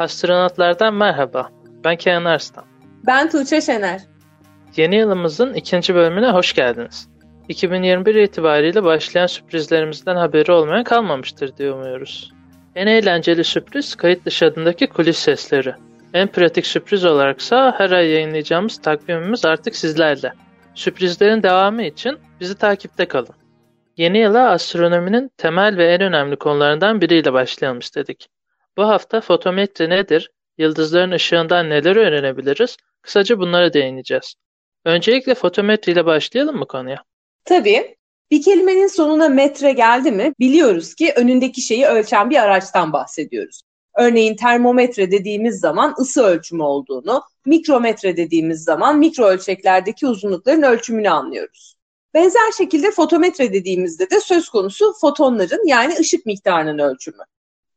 Astronotlardan merhaba. Ben Kenan Arslan. Ben Tuğçe Şener. Yeni yılımızın ikinci bölümüne hoş geldiniz. 2021 itibariyle başlayan sürprizlerimizden haberi olmayan kalmamıştır diye umuyoruz. En eğlenceli sürpriz kayıt dışı adındaki kulis sesleri. En pratik sürpriz olaraksa her ay yayınlayacağımız takvimimiz artık sizlerle. Sürprizlerin devamı için bizi takipte kalın. Yeni yıla astronominin temel ve en önemli konularından biriyle başlayalım istedik. Bu hafta fotometri nedir, yıldızların ışığından neler öğrenebiliriz, kısaca bunlara değineceğiz. Öncelikle fotometri ile başlayalım mı konuya? Tabii. Bir kelimenin sonuna metre geldi mi biliyoruz ki önündeki şeyi ölçen bir araçtan bahsediyoruz. Örneğin termometre dediğimiz zaman ısı ölçümü olduğunu, mikrometre dediğimiz zaman mikro ölçeklerdeki uzunlukların ölçümünü anlıyoruz. Benzer şekilde fotometre dediğimizde de söz konusu fotonların yani ışık miktarının ölçümü.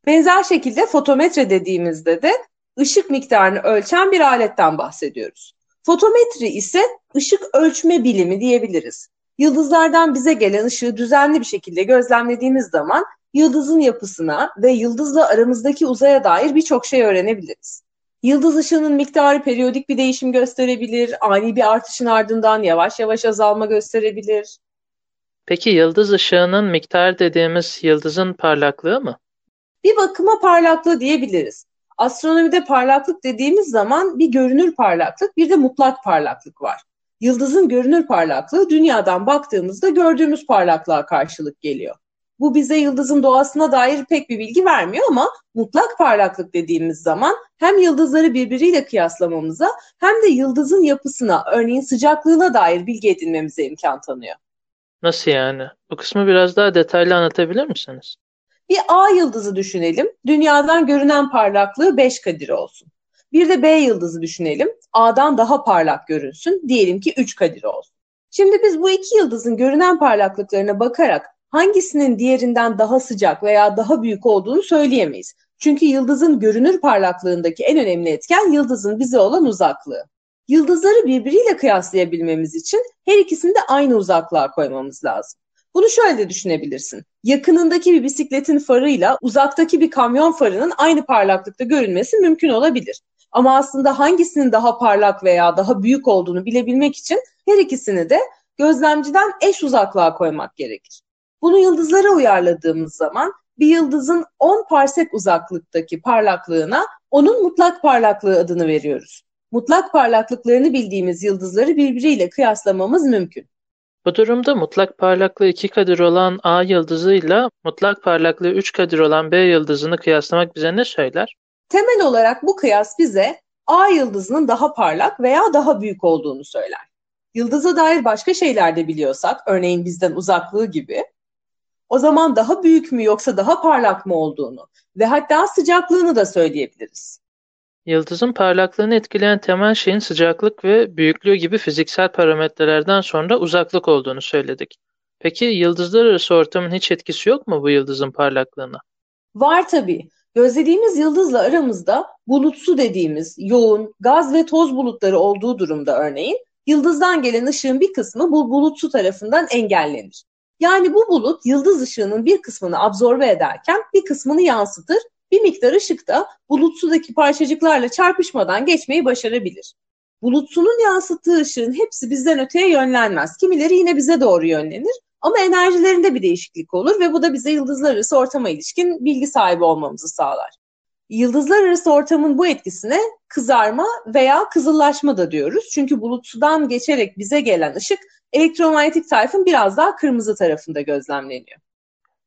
Benzer şekilde fotometre dediğimizde de ışık miktarını ölçen bir aletten bahsediyoruz. Fotometri ise ışık ölçme bilimi diyebiliriz. Yıldızlardan bize gelen ışığı düzenli bir şekilde gözlemlediğimiz zaman yıldızın yapısına ve yıldızla aramızdaki uzaya dair birçok şey öğrenebiliriz. Yıldız ışığının miktarı periyodik bir değişim gösterebilir, ani bir artışın ardından yavaş yavaş azalma gösterebilir. Peki yıldız ışığının miktarı dediğimiz yıldızın parlaklığı mı? Bir bakıma parlaklığı diyebiliriz. Astronomide parlaklık dediğimiz zaman bir görünür parlaklık, bir de mutlak parlaklık var. Yıldızın görünür parlaklığı dünyadan baktığımızda gördüğümüz parlaklığa karşılık geliyor. Bu bize yıldızın doğasına dair pek bir bilgi vermiyor ama mutlak parlaklık dediğimiz zaman hem yıldızları birbiriyle kıyaslamamıza hem de yıldızın yapısına, örneğin sıcaklığına dair bilgi edinmemize imkan tanıyor. Nasıl yani? Bu kısmı biraz daha detaylı anlatabilir misiniz? Bir A yıldızı düşünelim. Dünyadan görünen parlaklığı 5 kadir olsun. Bir de B yıldızı düşünelim. A'dan daha parlak görünsün. Diyelim ki 3 kadir olsun. Şimdi biz bu iki yıldızın görünen parlaklıklarına bakarak hangisinin diğerinden daha sıcak veya daha büyük olduğunu söyleyemeyiz. Çünkü yıldızın görünür parlaklığındaki en önemli etken yıldızın bize olan uzaklığı. Yıldızları birbiriyle kıyaslayabilmemiz için her ikisini de aynı uzaklığa koymamız lazım. Bunu şöyle de düşünebilirsin. Yakınındaki bir bisikletin farıyla uzaktaki bir kamyon farının aynı parlaklıkta görünmesi mümkün olabilir. Ama aslında hangisinin daha parlak veya daha büyük olduğunu bilebilmek için her ikisini de gözlemciden eş uzaklığa koymak gerekir. Bunu yıldızlara uyarladığımız zaman bir yıldızın 10 parsek uzaklıktaki parlaklığına onun mutlak parlaklığı adını veriyoruz. Mutlak parlaklıklarını bildiğimiz yıldızları birbiriyle kıyaslamamız mümkün. Bu durumda mutlak parlaklığı 2 kadir olan A yıldızıyla mutlak parlaklığı 3 kadir olan B yıldızını kıyaslamak bize ne söyler? Temel olarak bu kıyas bize A yıldızının daha parlak veya daha büyük olduğunu söyler. Yıldıza dair başka şeyler de biliyorsak, örneğin bizden uzaklığı gibi, o zaman daha büyük mü yoksa daha parlak mı olduğunu ve hatta sıcaklığını da söyleyebiliriz. Yıldızın parlaklığını etkileyen temel şeyin sıcaklık ve büyüklüğü gibi fiziksel parametrelerden sonra uzaklık olduğunu söyledik. Peki yıldızlar arası ortamın hiç etkisi yok mu bu yıldızın parlaklığına? Var tabii. Gözlediğimiz yıldızla aramızda bulutsu dediğimiz yoğun gaz ve toz bulutları olduğu durumda örneğin yıldızdan gelen ışığın bir kısmı bu bulutsu tarafından engellenir. Yani bu bulut yıldız ışığının bir kısmını absorbe ederken bir kısmını yansıtır. Bir miktar ışık da bulutsudaki parçacıklarla çarpışmadan geçmeyi başarabilir. Bulutsunun yansıttığı ışığın hepsi bizden öteye yönlenmez. Kimileri yine bize doğru yönlenir ama enerjilerinde bir değişiklik olur ve bu da bize yıldızlar arası ortama ilişkin bilgi sahibi olmamızı sağlar. Yıldızlar arası ortamın bu etkisine kızarma veya kızıllaşma da diyoruz. Çünkü bulutsudan geçerek bize gelen ışık elektromanyetik tayfın biraz daha kırmızı tarafında gözlemleniyor.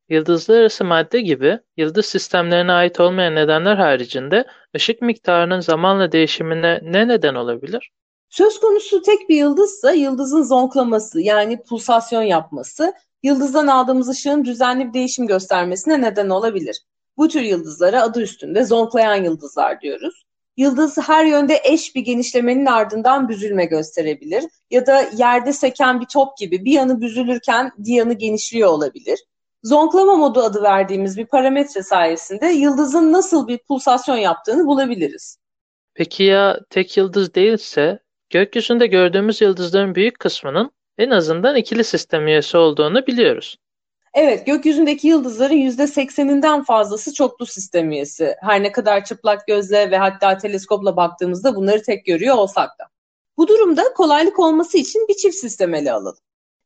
Yıldızlar arası madde gibi yıldız sistemlerine ait olmayan nedenler haricinde ışık miktarının zamanla değişimine ne neden olabilir? Söz konusu tek bir yıldızsa yıldızın zonklaması yani pulsasyon yapması yıldızdan aldığımız ışığın düzenli bir değişim göstermesine neden olabilir. Bu tür yıldızlara adı üstünde zonklayan yıldızlar diyoruz. Yıldız her yönde eş bir genişlemenin ardından büzülme gösterebilir ya da yerde seken bir top gibi bir yanı büzülürken diğer genişliyor olabilir. Zonklama modu adı verdiğimiz bir parametre sayesinde yıldızın nasıl bir pulsasyon yaptığını bulabiliriz. Peki ya tek yıldız değilse gökyüzünde gördüğümüz yıldızların büyük kısmının en azından ikili sistem üyesi olduğunu biliyoruz. Evet, gökyüzündeki yıldızların %80'inden fazlası çoklu sistem üyesi. Her ne kadar çıplak gözle ve hatta teleskopla baktığımızda bunları tek görüyor olsak da. Bu durumda kolaylık olması için bir çift sistem ele alalım.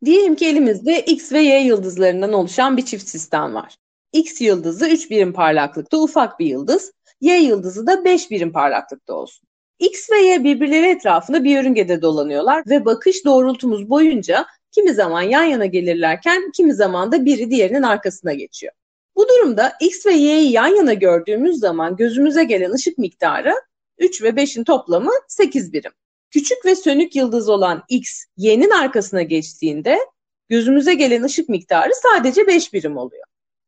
Diyelim ki elimizde X ve Y yıldızlarından oluşan bir çift sistem var. X yıldızı 3 birim parlaklıkta ufak bir yıldız, Y yıldızı da 5 birim parlaklıkta olsun. X ve Y birbirleri etrafında bir yörüngede dolanıyorlar ve bakış doğrultumuz boyunca kimi zaman yan yana gelirlerken kimi zaman da biri diğerinin arkasına geçiyor. Bu durumda X ve Y'yi yan yana gördüğümüz zaman gözümüze gelen ışık miktarı 3 ve 5'in toplamı 8 birim. Küçük ve sönük yıldız olan X, Y'nin arkasına geçtiğinde gözümüze gelen ışık miktarı sadece 5 birim oluyor.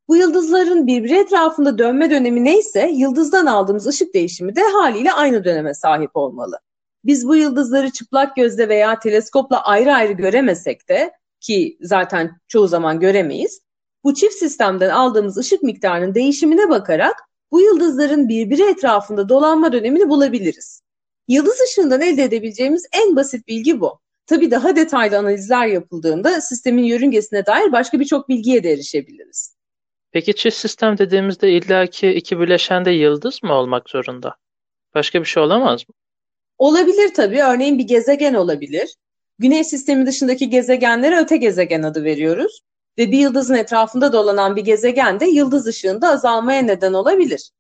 Bu yıldızların birbiri etrafında dönme dönemi neyse yıldızdan aldığımız ışık değişimi de haliyle aynı döneme sahip olmalı. Biz bu yıldızları çıplak gözle veya teleskopla ayrı ayrı göremesek de ki zaten çoğu zaman göremeyiz. Bu çift sistemden aldığımız ışık miktarının değişimine bakarak bu yıldızların birbiri etrafında dolanma dönemini bulabiliriz. Yıldız ışığından elde edebileceğimiz en basit bilgi bu. Tabii daha detaylı analizler yapıldığında sistemin yörüngesine dair başka birçok bilgiye de erişebiliriz. Peki çift sistem dediğimizde illaki iki bileşende yıldız mı olmak zorunda? Başka bir şey olamaz mı? Olabilir tabii. Örneğin bir gezegen olabilir. Güneş sistemi dışındaki gezegenlere öte gezegen adı veriyoruz. Ve bir yıldızın etrafında dolanan bir gezegen de yıldız ışığında azalmaya neden olabilir.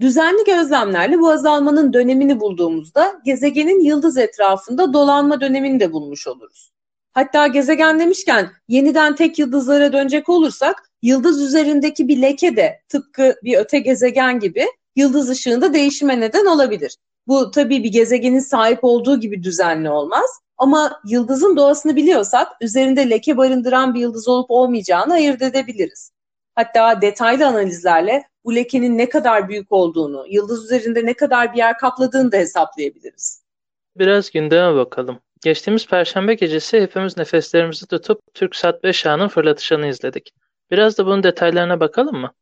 Düzenli gözlemlerle bu azalmanın dönemini bulduğumuzda gezegenin yıldız etrafında dolanma dönemini de bulmuş oluruz. Hatta gezegen demişken yeniden tek yıldızlara dönecek olursak yıldız üzerindeki bir leke de tıpkı bir öte gezegen gibi yıldız ışığında değişime neden olabilir. Bu tabii bir gezegenin sahip olduğu gibi düzenli olmaz. Ama yıldızın doğasını biliyorsak üzerinde leke barındıran bir yıldız olup olmayacağını ayırt edebiliriz. Hatta detaylı analizlerle bu lekenin ne kadar büyük olduğunu, yıldız üzerinde ne kadar bir yer kapladığını da hesaplayabiliriz. Biraz gündeme bakalım. Geçtiğimiz perşembe gecesi hepimiz nefeslerimizi tutup TürkSat 5 ağının fırlatışını izledik. Biraz da bunun detaylarına bakalım mı?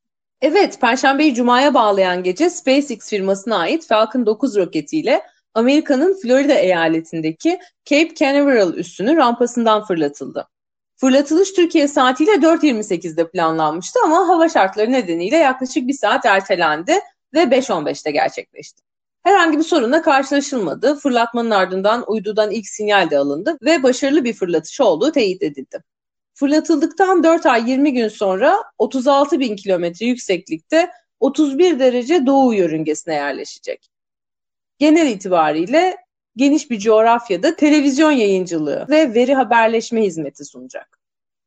Evet, Perşembeyi Cuma'ya bağlayan gece SpaceX firmasına ait Falcon 9 roketiyle Amerika'nın Florida eyaletindeki Cape Canaveral üssünün rampasından fırlatıldı. Fırlatılış Türkiye saatiyle 4.28'de planlanmıştı ama hava şartları nedeniyle yaklaşık bir saat ertelendi ve 5.15'te gerçekleşti. Herhangi bir sorunla karşılaşılmadı. Fırlatmanın ardından uydudan ilk sinyal de alındı ve başarılı bir fırlatış olduğu teyit edildi. Fırlatıldıktan 4 ay 20 gün sonra 36 bin kilometre yükseklikte 31 derece doğu yörüngesine yerleşecek. Genel itibariyle geniş bir coğrafyada televizyon yayıncılığı ve veri haberleşme hizmeti sunacak.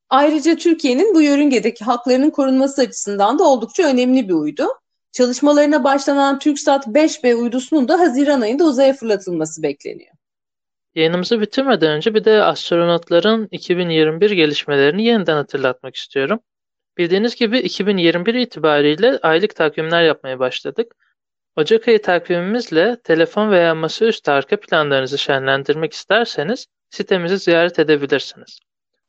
Ayrıca Türkiye'nin bu yörüngedeki haklarının korunması açısından da oldukça önemli bir uydu. Çalışmalarına başlanan TürkSat 5B uydusunun da Haziran ayında uzaya fırlatılması bekleniyor. Yayınımızı bitirmeden önce bir de astronotların 2021 gelişmelerini yeniden hatırlatmak istiyorum. Bildiğiniz gibi 2021 itibariyle aylık takvimler yapmaya başladık. Ocak ayı takvimimizle telefon veya masaüstü arka planlarınızı şenlendirmek isterseniz sitemizi ziyaret edebilirsiniz.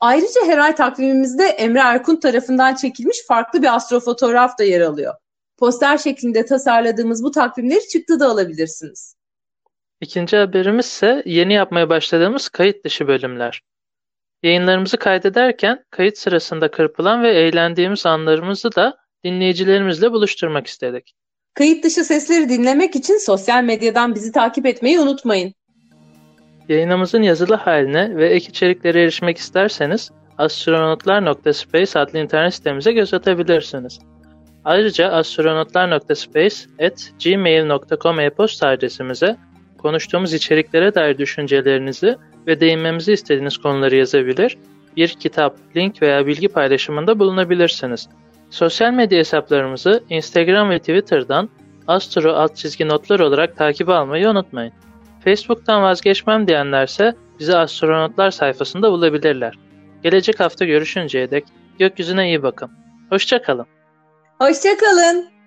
Ayrıca her ay takvimimizde Emre Erkun tarafından çekilmiş farklı bir astrofotoğraf da yer alıyor. Poster şeklinde tasarladığımız bu takvimleri çıktı da alabilirsiniz. İkinci haberimiz ise yeni yapmaya başladığımız kayıt dışı bölümler. Yayınlarımızı kaydederken kayıt sırasında kırpılan ve eğlendiğimiz anlarımızı da dinleyicilerimizle buluşturmak istedik. Kayıt dışı sesleri dinlemek için sosyal medyadan bizi takip etmeyi unutmayın. Yayınımızın yazılı haline ve ek içeriklere erişmek isterseniz astronotlar.space adlı internet sitemize göz atabilirsiniz. Ayrıca astronotlar.space@gmail.com e-posta adresimize konuştuğumuz içeriklere dair düşüncelerinizi ve değinmemizi istediğiniz konuları yazabilir, bir kitap, link veya bilgi paylaşımında bulunabilirsiniz. Sosyal medya hesaplarımızı Instagram ve Twitter'dan astro alt çizgi notlar olarak takip almayı unutmayın. Facebook'tan vazgeçmem diyenlerse bizi astronotlar sayfasında bulabilirler. Gelecek hafta görüşünceye dek gökyüzüne iyi bakın. Hoşçakalın. Hoşçakalın.